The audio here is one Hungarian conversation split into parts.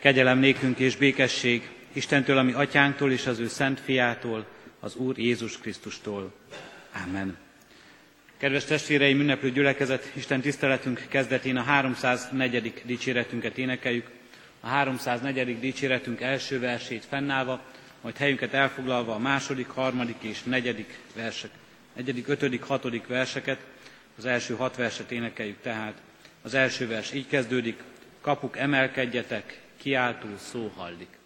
Kegyelem nékünk és békesség Istentől, ami atyánktól és az ő szent fiától, az Úr Jézus Krisztustól. Amen. Kedves testvéreim, ünneplő gyülekezet, Isten tiszteletünk kezdetén a 304. dicséretünket énekeljük. A 304. dicséretünk első versét fennállva, majd helyünket elfoglalva a második, harmadik és negyedik versek, negyedik, ötödik, hatodik verseket, az első hat verset énekeljük tehát. Az első vers így kezdődik, kapuk emelkedjetek, kiáltó szó hallik.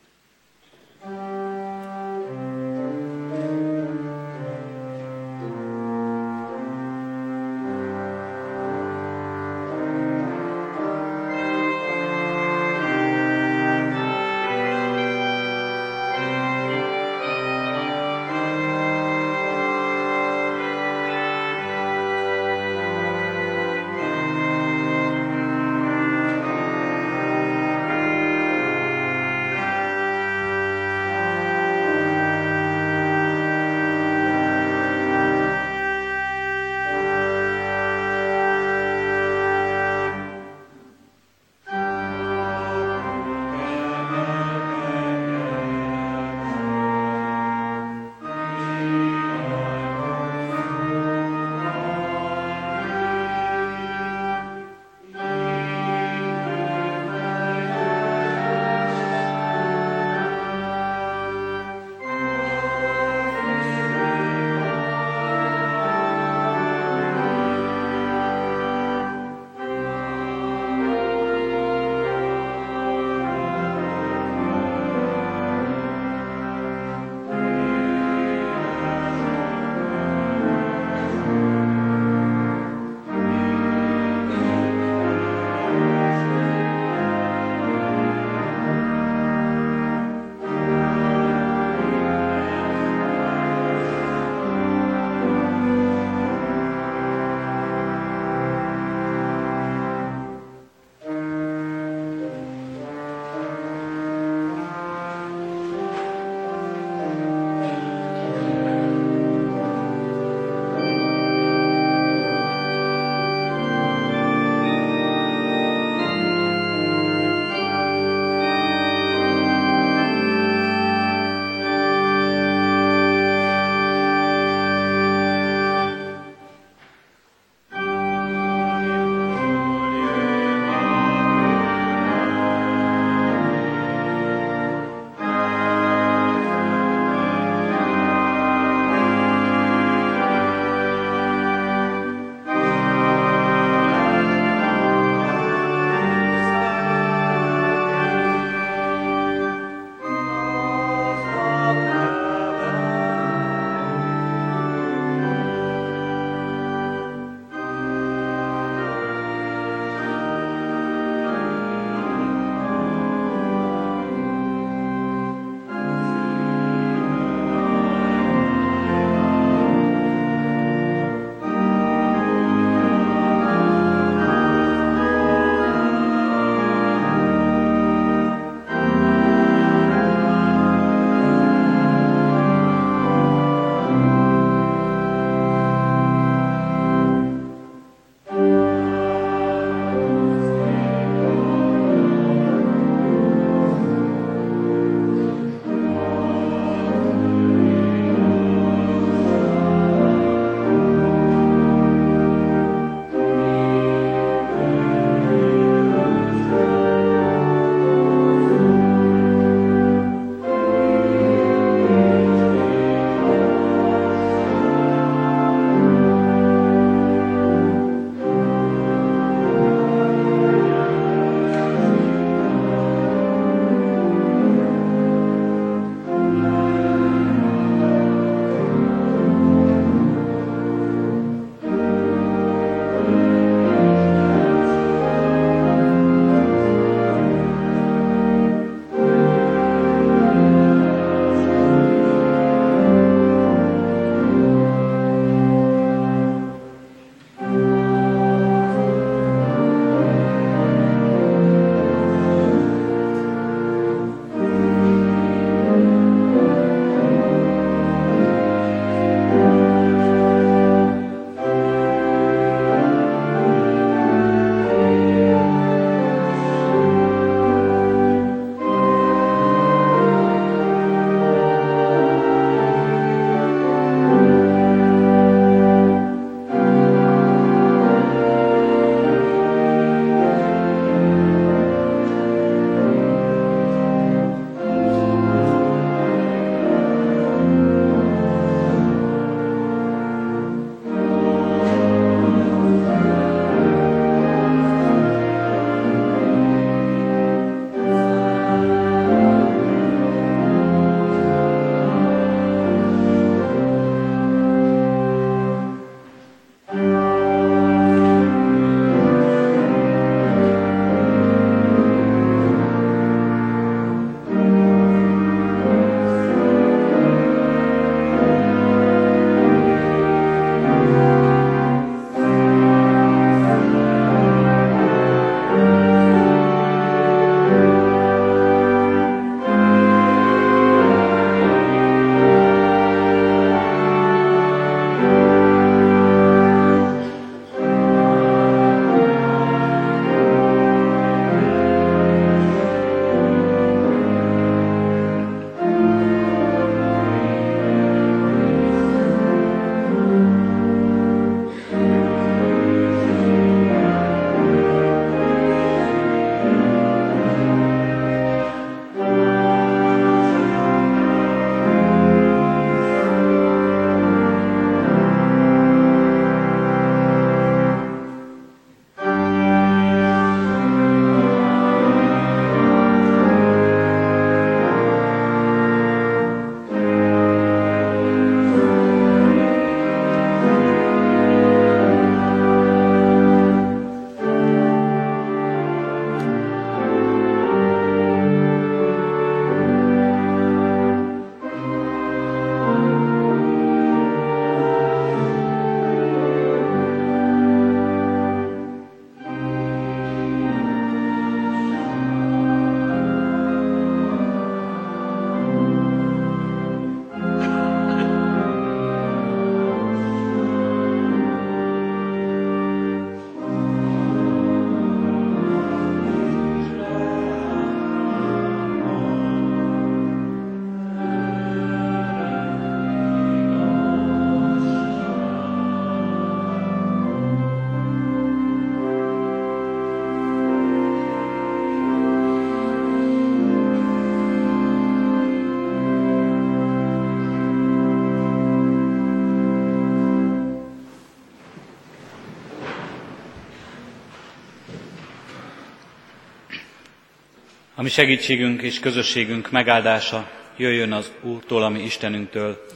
Ami segítségünk és közösségünk megáldása jöjjön az Úrtól, ami Istenünktől,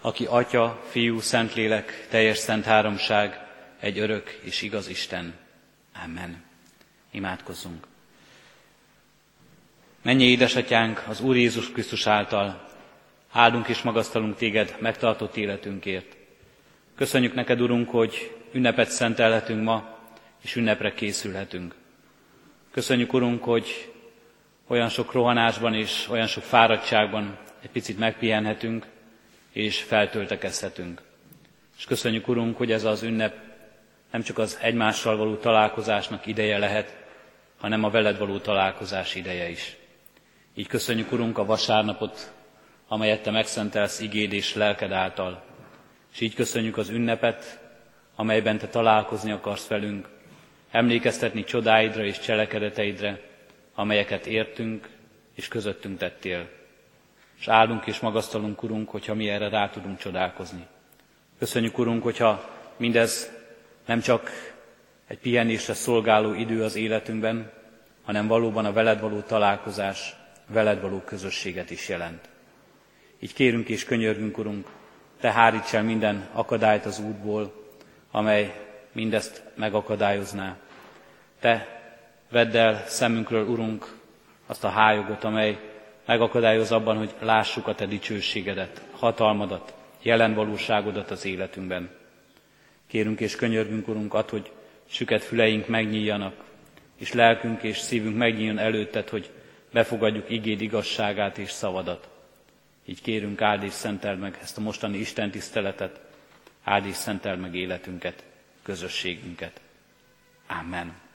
aki Atya, Fiú, Szentlélek, teljes szent háromság, egy örök és igaz Isten. Amen. Imádkozzunk. Mennyi édesatyánk az Úr Jézus Krisztus által, áldunk és magasztalunk téged megtartott életünkért. Köszönjük neked, Urunk, hogy ünnepet szentelhetünk ma, és ünnepre készülhetünk. Köszönjük, Urunk, hogy olyan sok rohanásban és olyan sok fáradtságban egy picit megpihenhetünk, és feltöltekezhetünk. És köszönjük, Urunk, hogy ez az ünnep nem csak az egymással való találkozásnak ideje lehet, hanem a veled való találkozás ideje is. Így köszönjük, Urunk, a vasárnapot, amelyet Te megszentelsz igéd és lelked által. És így köszönjük az ünnepet, amelyben Te találkozni akarsz velünk, emlékeztetni csodáidra és cselekedeteidre, amelyeket értünk és közöttünk tettél. És áldunk és magasztalunk, Urunk, hogyha mi erre rá tudunk csodálkozni. Köszönjük, Urunk, hogyha mindez nem csak egy pihenésre szolgáló idő az életünkben, hanem valóban a veled való találkozás, veled való közösséget is jelent. Így kérünk és könyörgünk, Urunk, Te háríts el minden akadályt az útból, amely mindezt megakadályozná. Te vedd el szemünkről, Urunk, azt a hájogot, amely megakadályoz abban, hogy lássuk a Te dicsőségedet, hatalmadat, jelen valóságodat az életünkben. Kérünk és könyörgünk, Urunk, ad, hogy süket füleink megnyíljanak, és lelkünk és szívünk megnyíljon előtted, hogy befogadjuk igéd igazságát és szavadat. Így kérünk, áld és szentel meg ezt a mostani Isten tiszteletet, áld és szentel meg életünket, közösségünket. Amen.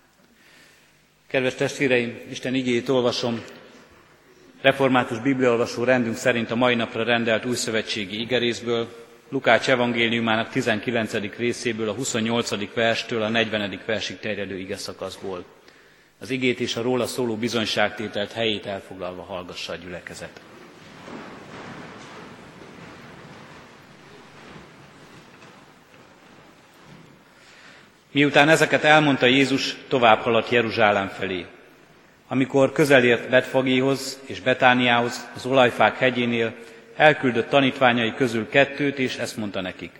Kedves testvéreim, Isten igéjét olvasom. Református Bibliaolvasó rendünk szerint a mai napra rendelt újszövetségi igerészből, Lukács evangéliumának 19. részéből, a 28. verstől a 40. versig terjedő ige szakaszból. Az igét és a róla szóló bizonyságtételt helyét elfoglalva hallgassa a gyülekezet. Miután ezeket elmondta Jézus, tovább haladt Jeruzsálem felé. Amikor közelért Betfagéhoz és Betániához, az olajfák hegyénél, elküldött tanítványai közül kettőt, és ezt mondta nekik.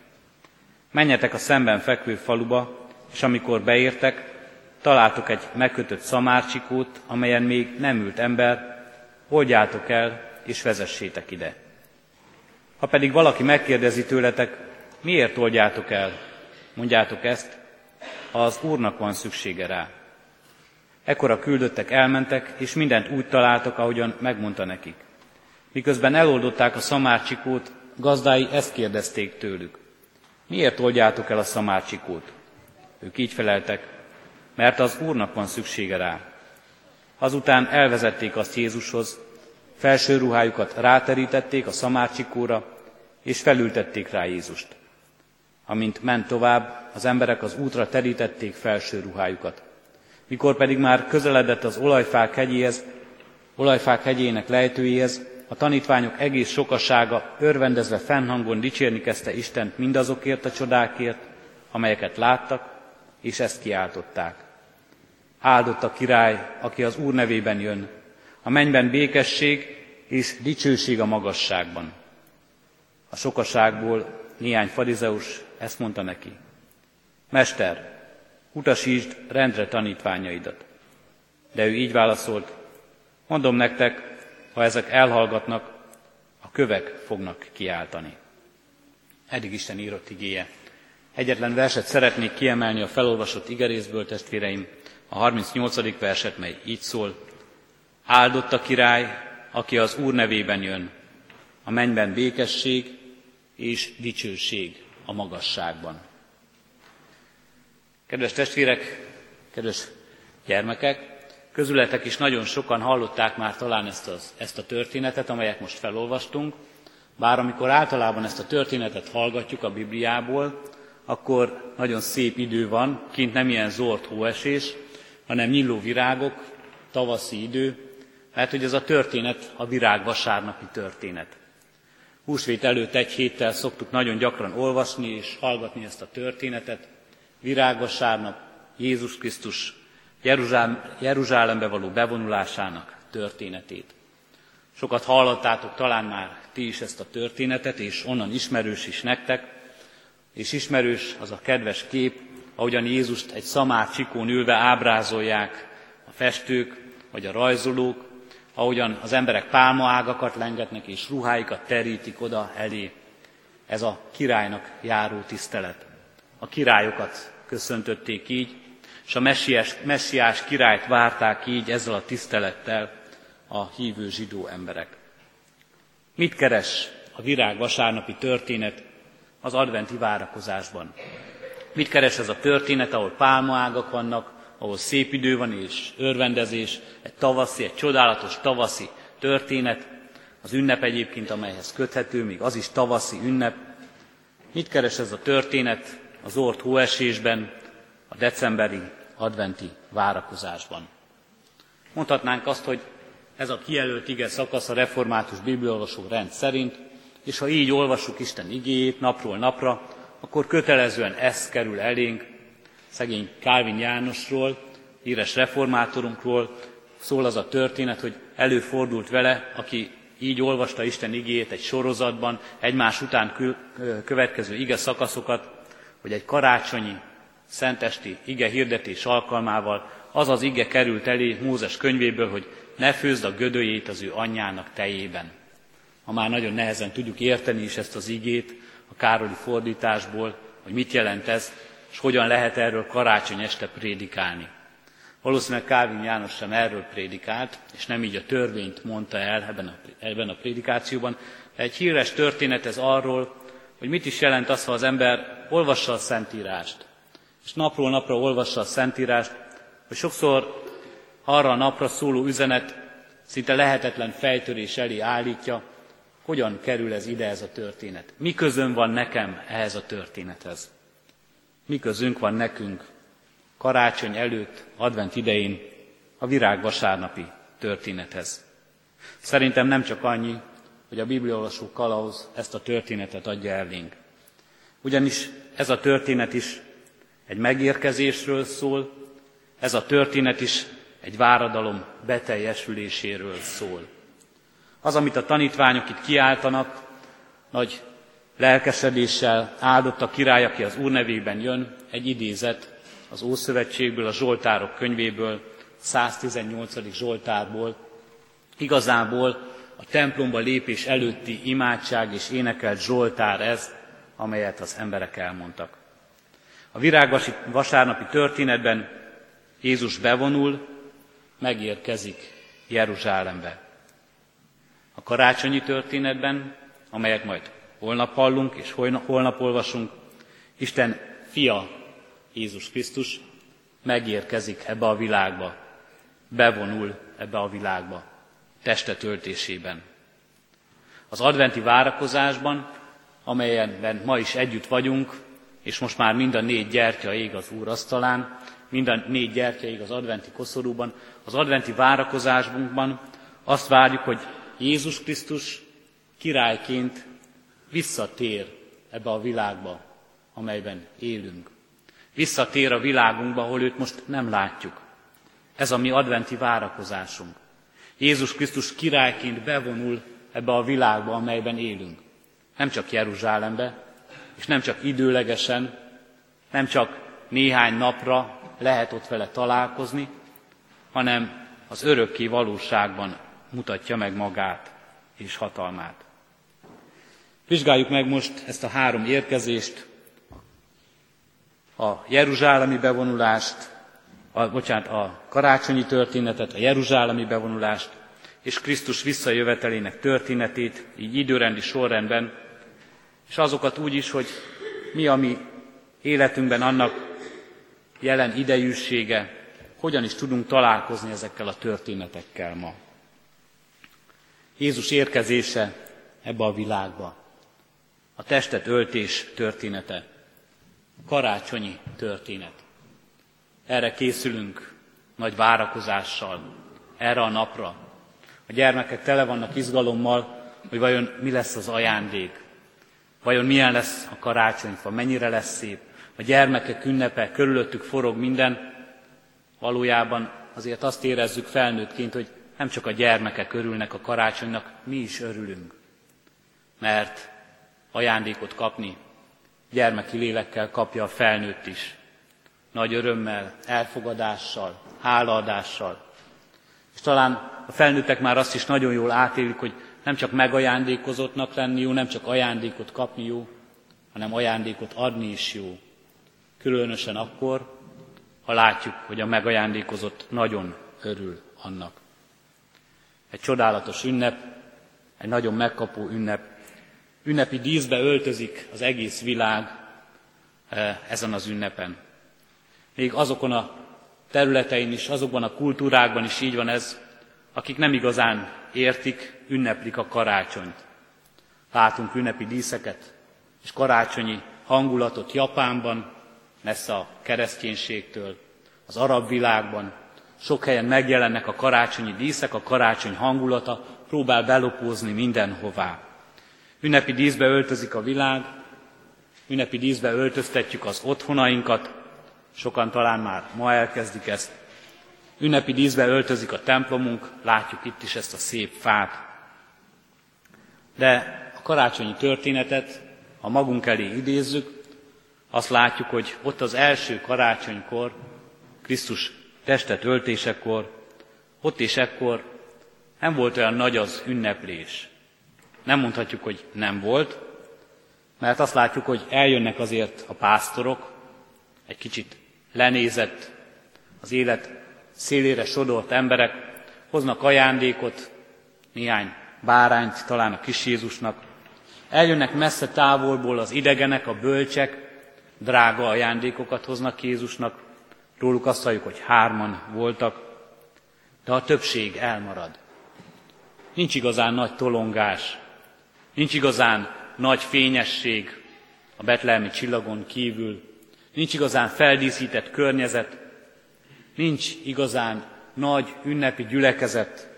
Menjetek a szemben fekvő faluba, és amikor beértek, találtok egy megkötött szamárcsikót, amelyen még nem ült ember, oldjátok el, és vezessétek ide. Ha pedig valaki megkérdezi tőletek, miért oldjátok el, mondjátok ezt, az Úrnak van szüksége rá. Ekkor a küldöttek elmentek, és mindent úgy találtak, ahogyan megmondta nekik. Miközben eloldották a szamárcsikót, gazdái ezt kérdezték tőlük. Miért oldjátok el a szamárcsikót? Ők így feleltek, mert az Úrnak van szüksége rá. Azután elvezették azt Jézushoz, felső ruhájukat ráterítették a szamárcsikóra, és felültették rá Jézust. Amint ment tovább, az emberek az útra terítették felső ruhájukat. Mikor pedig már közeledett az olajfák hegyéhez, olajfák hegyének lejtőjéhez, a tanítványok egész sokasága örvendezve fennhangon dicsérni kezdte Istent mindazokért a csodákért, amelyeket láttak, és ezt kiáltották. Áldott a király, aki az Úr nevében jön, a mennyben békesség és dicsőség a magasságban. A sokaságból néhány farizeus ezt mondta neki. Mester, utasítsd rendre tanítványaidat. De ő így válaszolt, mondom nektek, ha ezek elhallgatnak, a kövek fognak kiáltani. Eddig Isten írott igéje. Egyetlen verset szeretnék kiemelni a felolvasott igerészből, testvéreim, a 38. verset, mely így szól. Áldott a király, aki az Úr nevében jön, a mennyben békesség és dicsőség a magasságban. Kedves testvérek, kedves gyermekek, Közületek is nagyon sokan hallották már talán ezt, az, ezt a történetet, amelyet most felolvastunk, bár amikor általában ezt a történetet hallgatjuk a Bibliából, akkor nagyon szép idő van, kint nem ilyen zord hóesés, hanem nyíló virágok, tavaszi idő, mert hogy ez a történet a virág vasárnapi történet. Húsvét előtt egy héttel szoktuk nagyon gyakran olvasni és hallgatni ezt a történetet. Virágvasárnap, Jézus Krisztus Jeruzsálem, Jeruzsálembe való bevonulásának történetét. Sokat hallottátok talán már ti is ezt a történetet, és onnan ismerős is nektek, és ismerős az a kedves kép, ahogyan Jézust egy szamár csikón ülve ábrázolják a festők vagy a rajzolók, ahogyan az emberek pálmaágakat lengetnek és ruháikat terítik oda elé. Ez a királynak járó tisztelet. A királyokat köszöntötték így, és a messiás, messiás királyt várták így ezzel a tisztelettel a hívő zsidó emberek. Mit keres a virág vasárnapi történet az adventi várakozásban? Mit keres ez a történet, ahol pálmaágak vannak, ahol szép idő van és örvendezés, egy tavaszi, egy csodálatos tavaszi történet, az ünnep egyébként, amelyhez köthető, még az is tavaszi ünnep. Mit keres ez a történet az ort hóesésben, a decemberi adventi várakozásban? Mondhatnánk azt, hogy ez a kijelölt ige szakasz a református bibliolvasó rend szerint, és ha így olvassuk Isten igéjét napról napra, akkor kötelezően ez kerül elénk, szegény Kálvin Jánosról, híres reformátorunkról szól az a történet, hogy előfordult vele, aki így olvasta Isten igéjét egy sorozatban, egymás után következő ige szakaszokat, hogy egy karácsonyi, szentesti ige hirdetés alkalmával az az ige került elé Mózes könyvéből, hogy ne főzd a gödőjét az ő anyjának tejében. Ha már nagyon nehezen tudjuk érteni is ezt az igét a Károli fordításból, hogy mit jelent ez, és hogyan lehet erről karácsony este prédikálni. Valószínűleg Kálvin János sem erről prédikált, és nem így a törvényt mondta el ebben a, ebben a prédikációban. Egy híres történet ez arról, hogy mit is jelent az, ha az ember olvassa a Szentírást, és napról napra olvassa a Szentírást, hogy sokszor arra a napra szóló üzenet szinte lehetetlen fejtörés elé állítja, hogyan kerül ez ide ez a történet. Mi közön van nekem ehhez a történethez? Mi közünk van nekünk karácsony előtt, advent idején a virág vasárnapi történethez? Szerintem nem csak annyi, hogy a bibliolvasó kalauz ezt a történetet adja elénk. Ugyanis ez a történet is egy megérkezésről szól, ez a történet is egy váradalom beteljesüléséről szól. Az, amit a tanítványok itt kiáltanak, nagy lelkesedéssel áldott a király, aki az Úr nevében jön, egy idézet az Ószövetségből, a Zsoltárok könyvéből, 118. Zsoltárból. Igazából a templomba lépés előtti imádság és énekelt Zsoltár ez, amelyet az emberek elmondtak. A virágvasi vasárnapi történetben Jézus bevonul, megérkezik Jeruzsálembe. A karácsonyi történetben, amelyet majd holnap hallunk és holnap olvasunk, Isten fia, Jézus Krisztus megérkezik ebbe a világba, bevonul ebbe a világba, teste töltésében. Az adventi várakozásban, amelyenben ma is együtt vagyunk, és most már mind a négy gyertya ég az Úr asztalán, mind a négy gyertya ég az adventi koszorúban, az adventi várakozásunkban azt várjuk, hogy Jézus Krisztus királyként visszatér ebbe a világba, amelyben élünk. Visszatér a világunkba, ahol őt most nem látjuk. Ez a mi adventi várakozásunk. Jézus Krisztus királyként bevonul ebbe a világba, amelyben élünk. Nem csak Jeruzsálembe, és nem csak időlegesen, nem csak néhány napra lehet ott vele találkozni, hanem az örökké valóságban mutatja meg magát és hatalmát. Vizsgáljuk meg most ezt a három érkezést, a jeruzsálemi bevonulást, a, bocsánat, a karácsonyi történetet, a jeruzsálemi bevonulást, és Krisztus visszajövetelének történetét, így időrendi sorrendben, és azokat úgy is, hogy mi a mi életünkben annak jelen idejűsége, hogyan is tudunk találkozni ezekkel a történetekkel ma. Jézus érkezése ebbe a világba, a testet öltés története, karácsonyi történet. Erre készülünk nagy várakozással, erre a napra. A gyermekek tele vannak izgalommal, hogy vajon mi lesz az ajándék, vajon milyen lesz a karácsonyfa, mennyire lesz szép. A gyermekek ünnepe, körülöttük forog minden, valójában azért azt érezzük felnőttként, hogy nem csak a gyermekek örülnek a karácsonynak, mi is örülünk. Mert ajándékot kapni gyermeki lélekkel kapja a felnőtt is. Nagy örömmel, elfogadással, hálaadással. És talán a felnőttek már azt is nagyon jól átélik, hogy nem csak megajándékozottnak lenni jó, nem csak ajándékot kapni jó, hanem ajándékot adni is jó. Különösen akkor, ha látjuk, hogy a megajándékozott nagyon örül annak. Egy csodálatos ünnep, egy nagyon megkapó ünnep. Ünnepi díszbe öltözik az egész világ eh, ezen az ünnepen. Még azokon a területein is, azokban a kultúrákban is így van ez, akik nem igazán értik, ünneplik a karácsonyt. Látunk ünnepi díszeket és karácsonyi hangulatot Japánban, messze a kereszténységtől, az arab világban. Sok helyen megjelennek a karácsonyi díszek, a karácsony hangulata próbál belopózni mindenhová. Ünnepi díszbe öltözik a világ, ünnepi díszbe öltöztetjük az otthonainkat, sokan talán már ma elkezdik ezt. Ünnepi díszbe öltözik a templomunk, látjuk itt is ezt a szép fát. De a karácsonyi történetet, ha magunk elé idézzük, azt látjuk, hogy ott az első karácsonykor, Krisztus testet öltésekor, ott és ekkor nem volt olyan nagy az ünneplés. Nem mondhatjuk, hogy nem volt, mert azt látjuk, hogy eljönnek azért a pásztorok, egy kicsit lenézett, az élet szélére sodort emberek, hoznak ajándékot, néhány bárányt talán a kis Jézusnak, eljönnek messze távolból az idegenek, a bölcsek, drága ajándékokat hoznak Jézusnak, róluk azt halljuk, hogy hárman voltak, de a többség elmarad. Nincs igazán nagy tolongás, nincs igazán nagy fényesség a betlehemi csillagon kívül, nincs igazán feldíszített környezet, nincs igazán nagy ünnepi gyülekezet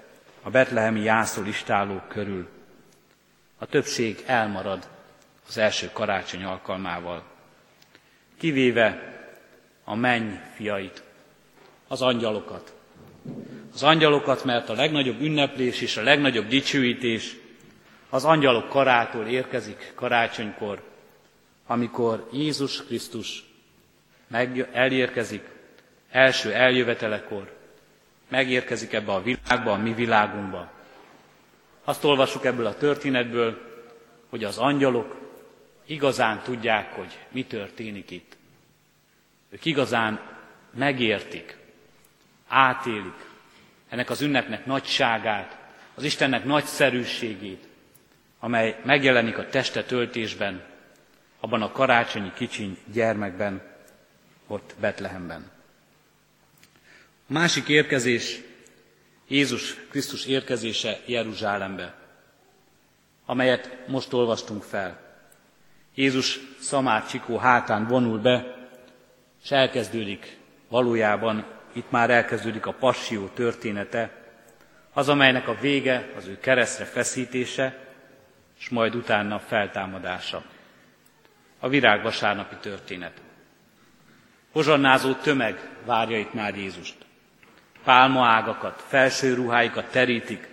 a betlehemi jászolistálók körül. A többség elmarad az első karácsony alkalmával kivéve a menny fiait, az angyalokat. Az angyalokat, mert a legnagyobb ünneplés és a legnagyobb dicsőítés az angyalok karától érkezik karácsonykor, amikor Jézus Krisztus meg elérkezik első eljövetelekor, megérkezik ebbe a világba, a mi világunkba. Azt olvassuk ebből a történetből, hogy az angyalok igazán tudják, hogy mi történik itt. Ők igazán megértik, átélik ennek az ünnepnek nagyságát, az Istennek nagyszerűségét, amely megjelenik a teste töltésben, abban a karácsonyi kicsiny gyermekben, ott Betlehemben. A másik érkezés Jézus Krisztus érkezése Jeruzsálembe, amelyet most olvastunk fel. Jézus Szamár Csikó hátán vonul be, és elkezdődik valójában, itt már elkezdődik a passió története, az, amelynek a vége az ő keresztre feszítése, és majd utána feltámadása. A virágvasárnapi történet. Hozsannázó tömeg várja itt már Jézust. Pálmaágakat, felső ruháikat terítik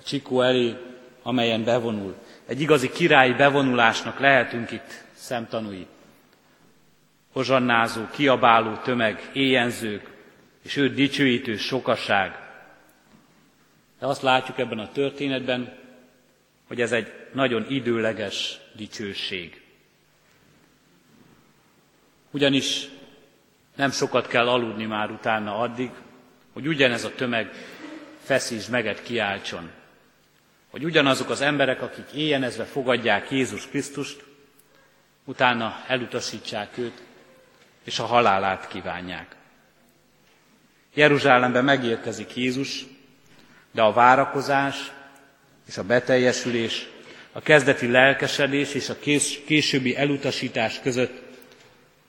a csikó elé, amelyen bevonul. Egy igazi királyi bevonulásnak lehetünk itt szemtanúi. Hozsannázó, kiabáló tömeg, éjenzők, és őt dicsőítő sokaság. De azt látjuk ebben a történetben, hogy ez egy nagyon időleges dicsőség. Ugyanis nem sokat kell aludni már utána addig, hogy ugyanez a tömeg feszíts meget kiáltson hogy ugyanazok az emberek, akik éjjenezve fogadják Jézus Krisztust, utána elutasítsák őt, és a halálát kívánják. Jeruzsálemben megérkezik Jézus, de a várakozás és a beteljesülés, a kezdeti lelkesedés és a kés, későbbi elutasítás között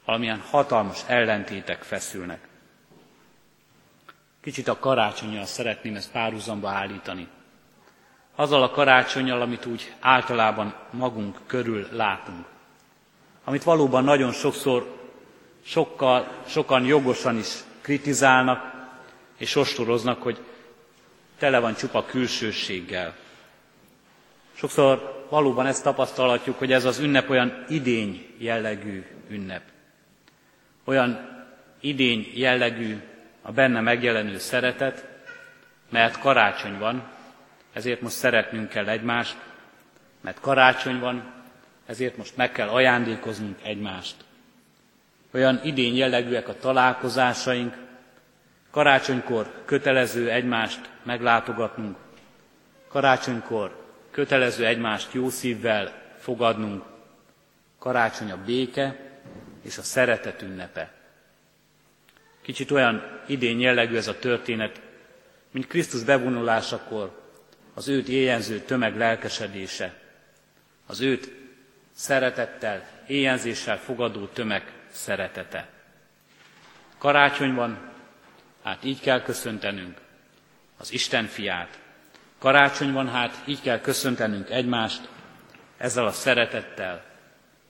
valamilyen hatalmas ellentétek feszülnek. Kicsit a karácsonyjal szeretném ezt párhuzamba állítani azzal a karácsonyjal, amit úgy általában magunk körül látunk. Amit valóban nagyon sokszor sokkal, sokan jogosan is kritizálnak és ostoroznak, hogy tele van csupa külsőséggel. Sokszor valóban ezt tapasztalhatjuk, hogy ez az ünnep olyan idény jellegű ünnep. Olyan idény jellegű a benne megjelenő szeretet, mert karácsony van, ezért most szeretnünk kell egymást, mert karácsony van, ezért most meg kell ajándékoznunk egymást. Olyan idény jellegűek a találkozásaink, karácsonykor kötelező egymást meglátogatnunk, karácsonykor kötelező egymást jó szívvel fogadnunk. Karácsony a béke és a szeretet ünnepe. Kicsit olyan idén jellegű ez a történet, mint Krisztus bevonulásakor az őt éjenző tömeg lelkesedése, az őt szeretettel, éjenzéssel fogadó tömeg szeretete. Karácsony van, hát így kell köszöntenünk az Isten fiát, Karácsony van hát, így kell köszöntenünk egymást, ezzel a szeretettel,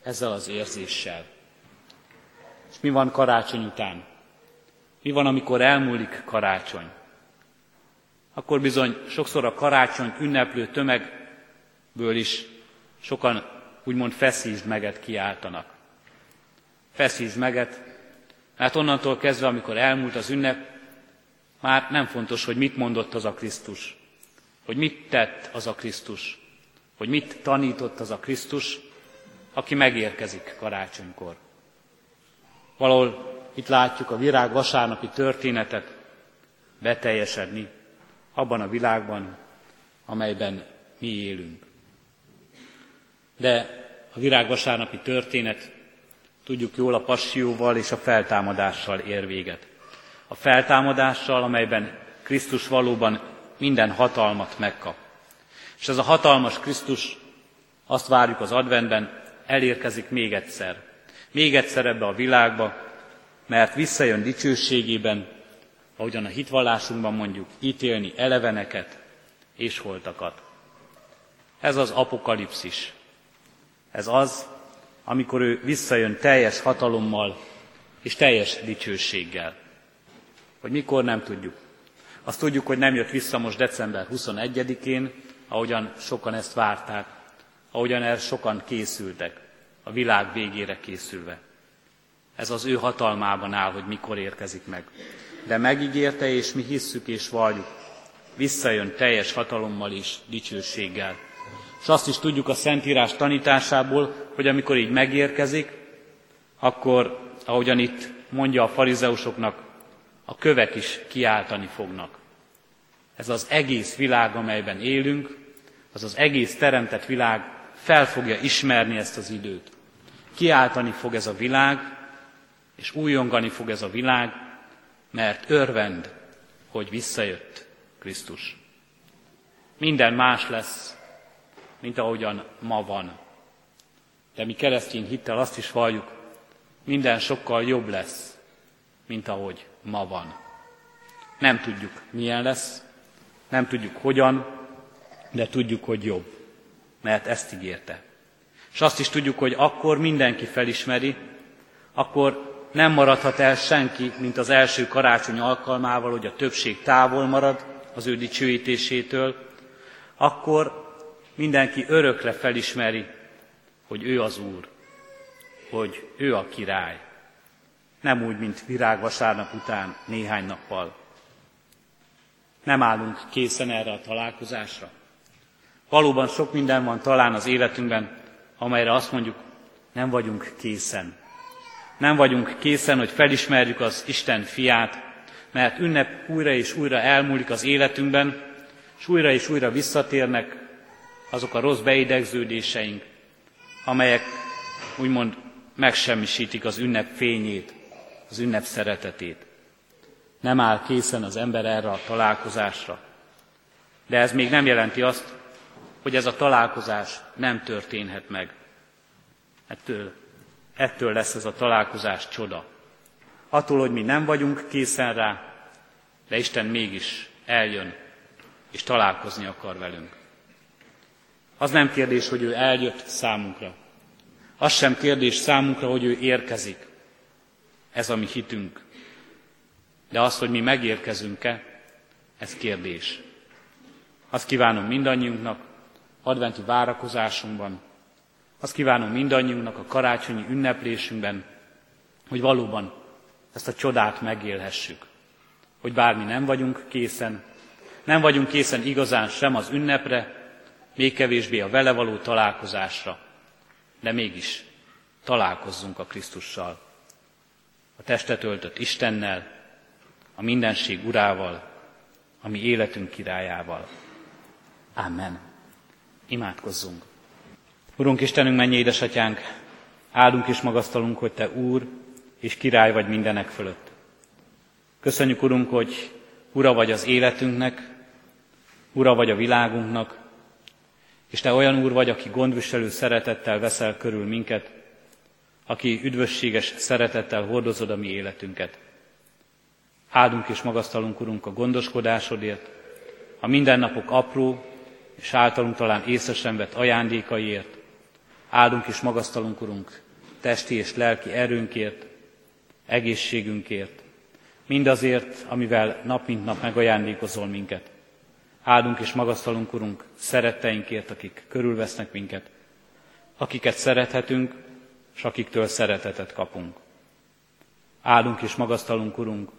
ezzel az érzéssel. És mi van karácsony után? Mi van, amikor elmúlik karácsony? Akkor bizony sokszor a karácsony ünneplő tömegből is sokan úgymond feszítsd meget kiáltanak. Feszítsd meget, mert onnantól kezdve, amikor elmúlt az ünnep, már nem fontos, hogy mit mondott az a Krisztus hogy mit tett az a Krisztus, hogy mit tanított az a Krisztus, aki megérkezik karácsonykor. Valahol itt látjuk a virág vasárnapi történetet beteljesedni abban a világban, amelyben mi élünk. De a virág vasárnapi történet, tudjuk jól, a passióval és a feltámadással ér véget. A feltámadással, amelyben Krisztus valóban minden hatalmat megkap. És ez a hatalmas Krisztus, azt várjuk az adventben, elérkezik még egyszer. Még egyszer ebbe a világba, mert visszajön dicsőségében, ahogyan a hitvallásunkban mondjuk, ítélni eleveneket és holtakat. Ez az apokalipszis. Ez az, amikor ő visszajön teljes hatalommal és teljes dicsőséggel. Hogy mikor nem tudjuk. Azt tudjuk, hogy nem jött vissza most december 21-én, ahogyan sokan ezt várták, ahogyan erre sokan készültek, a világ végére készülve. Ez az ő hatalmában áll, hogy mikor érkezik meg. De megígérte, és mi hisszük és valljuk, visszajön teljes hatalommal és dicsőséggel. És azt is tudjuk a Szentírás tanításából, hogy amikor így megérkezik, akkor, ahogyan itt mondja a farizeusoknak, a kövek is kiáltani fognak. Ez az egész világ, amelyben élünk, az az egész teremtett világ fel fogja ismerni ezt az időt. Kiáltani fog ez a világ, és újongani fog ez a világ, mert örvend, hogy visszajött Krisztus. Minden más lesz, mint ahogyan ma van. De mi keresztény hittel azt is valljuk, minden sokkal jobb lesz, mint ahogy ma van. Nem tudjuk, milyen lesz, nem tudjuk hogyan, de tudjuk, hogy jobb, mert ezt ígérte. És azt is tudjuk, hogy akkor mindenki felismeri, akkor nem maradhat el senki, mint az első karácsony alkalmával, hogy a többség távol marad az ő dicsőítésétől, akkor mindenki örökre felismeri, hogy ő az Úr, hogy ő a király. Nem úgy, mint virágvasárnap után néhány nappal. Nem állunk készen erre a találkozásra. Valóban sok minden van talán az életünkben, amelyre azt mondjuk, nem vagyunk készen. Nem vagyunk készen, hogy felismerjük az Isten fiát, mert ünnep újra és újra elmúlik az életünkben, és újra és újra visszatérnek azok a rossz beidegződéseink, amelyek úgymond megsemmisítik az ünnep fényét, az ünnep szeretetét. Nem áll készen az ember erre a találkozásra. De ez még nem jelenti azt, hogy ez a találkozás nem történhet meg. Ettől, ettől lesz ez a találkozás csoda. Attól, hogy mi nem vagyunk készen rá, de Isten mégis eljön, és találkozni akar velünk. Az nem kérdés, hogy ő eljött számunkra. Az sem kérdés számunkra, hogy ő érkezik. Ez a mi hitünk. De az, hogy mi megérkezünk-e, ez kérdés. Azt kívánom mindannyiunknak adventi várakozásunkban, azt kívánom mindannyiunknak a karácsonyi ünneplésünkben, hogy valóban ezt a csodát megélhessük. Hogy bármi nem vagyunk készen, nem vagyunk készen igazán sem az ünnepre, még kevésbé a vele való találkozásra, de mégis találkozzunk a Krisztussal, a testet öltött Istennel, a mindenség urával, a mi életünk királyával. Amen. Imádkozzunk. Urunk Istenünk, mennyi édesatyánk, áldunk és magasztalunk, hogy Te Úr és király vagy mindenek fölött. Köszönjük, Urunk, hogy Ura vagy az életünknek, Ura vagy a világunknak, és Te olyan Úr vagy, aki gondviselő szeretettel veszel körül minket, aki üdvösséges szeretettel hordozod a mi életünket. Áldunk és magasztalunk, Urunk, a gondoskodásodért, a mindennapok apró és általunk talán észre sem vett ajándékaiért. Áldunk és magasztalunk, Urunk, testi és lelki erőnkért, egészségünkért, mindazért, amivel nap mint nap megajándékozol minket. Áldunk és magasztalunk, Urunk, szeretteinkért, akik körülvesznek minket, akiket szerethetünk, és akiktől szeretetet kapunk. Áldunk és magasztalunk, Urunk,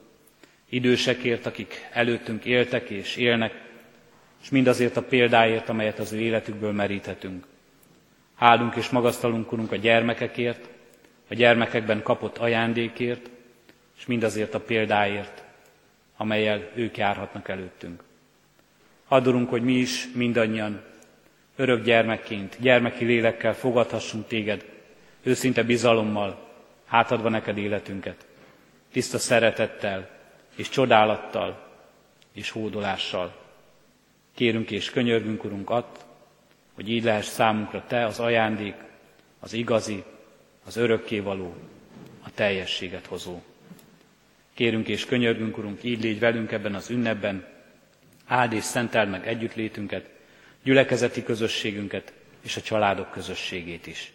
idősekért, akik előttünk éltek és élnek, és mindazért a példáért, amelyet az ő életükből meríthetünk. Áldunk és magasztalunk, Urunk, a gyermekekért, a gyermekekben kapott ajándékért, és mindazért a példáért, amelyel ők járhatnak előttünk. Adorunk, hogy mi is mindannyian örök gyermekként, gyermeki lélekkel fogadhassunk téged, őszinte bizalommal, hátadva neked életünket, tiszta szeretettel és csodálattal és hódolással. Kérünk és könyörgünk, Urunk, att, hogy így lehess számunkra Te az ajándék, az igazi, az örökkévaló, a teljességet hozó. Kérünk és könyörgünk, Urunk, így légy velünk ebben az ünnepben, áld és szenteld meg együttlétünket, gyülekezeti közösségünket és a családok közösségét is.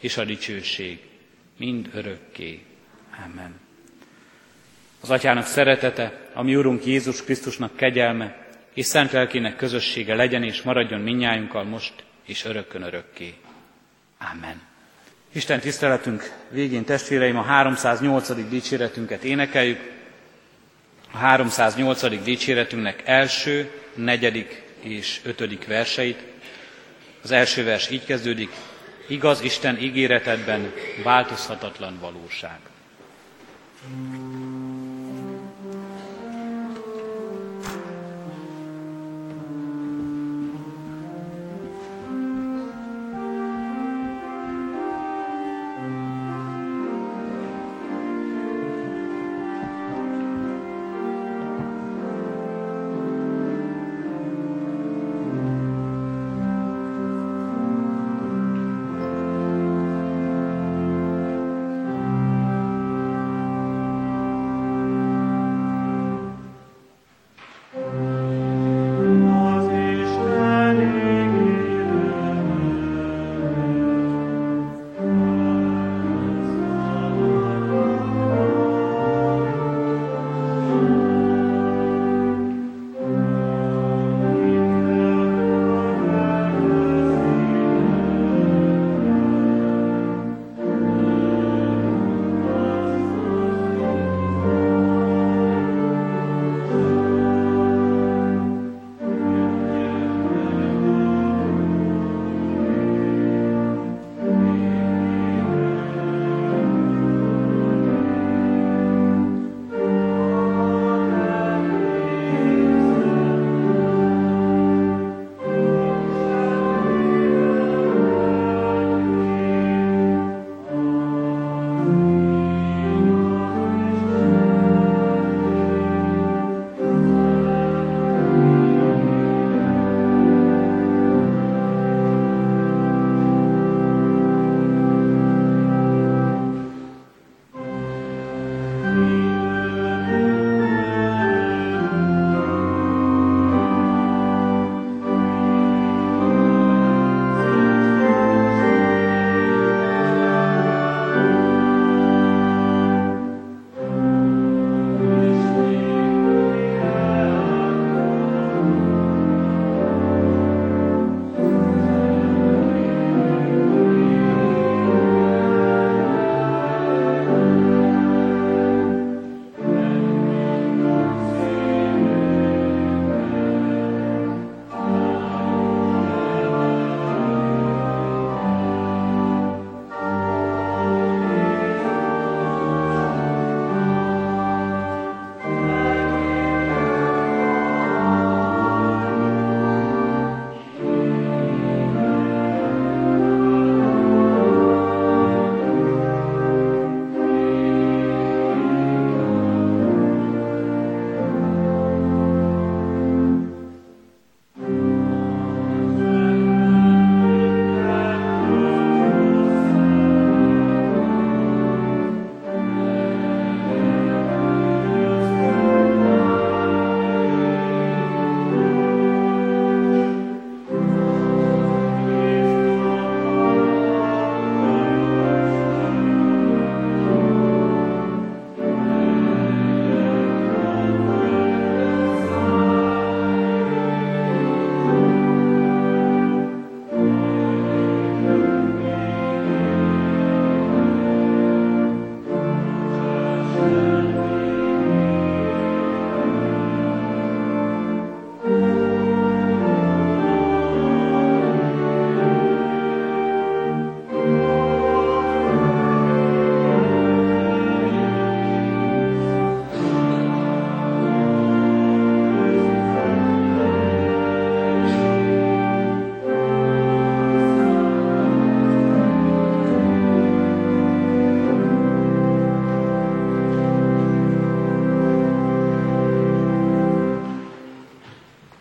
és a dicsőség, mind örökké. Amen. Az Atyának szeretete, a mi Urunk Jézus Krisztusnak kegyelme és szent lelkének közössége legyen és maradjon minnyájunkkal most és örökkön örökké. Amen. Isten tiszteletünk végén testvéreim a 308. dicséretünket énekeljük. A 308. dicséretünknek első, negyedik és ötödik verseit. Az első vers így kezdődik, igaz Isten ígéretedben változhatatlan valóság. Mm.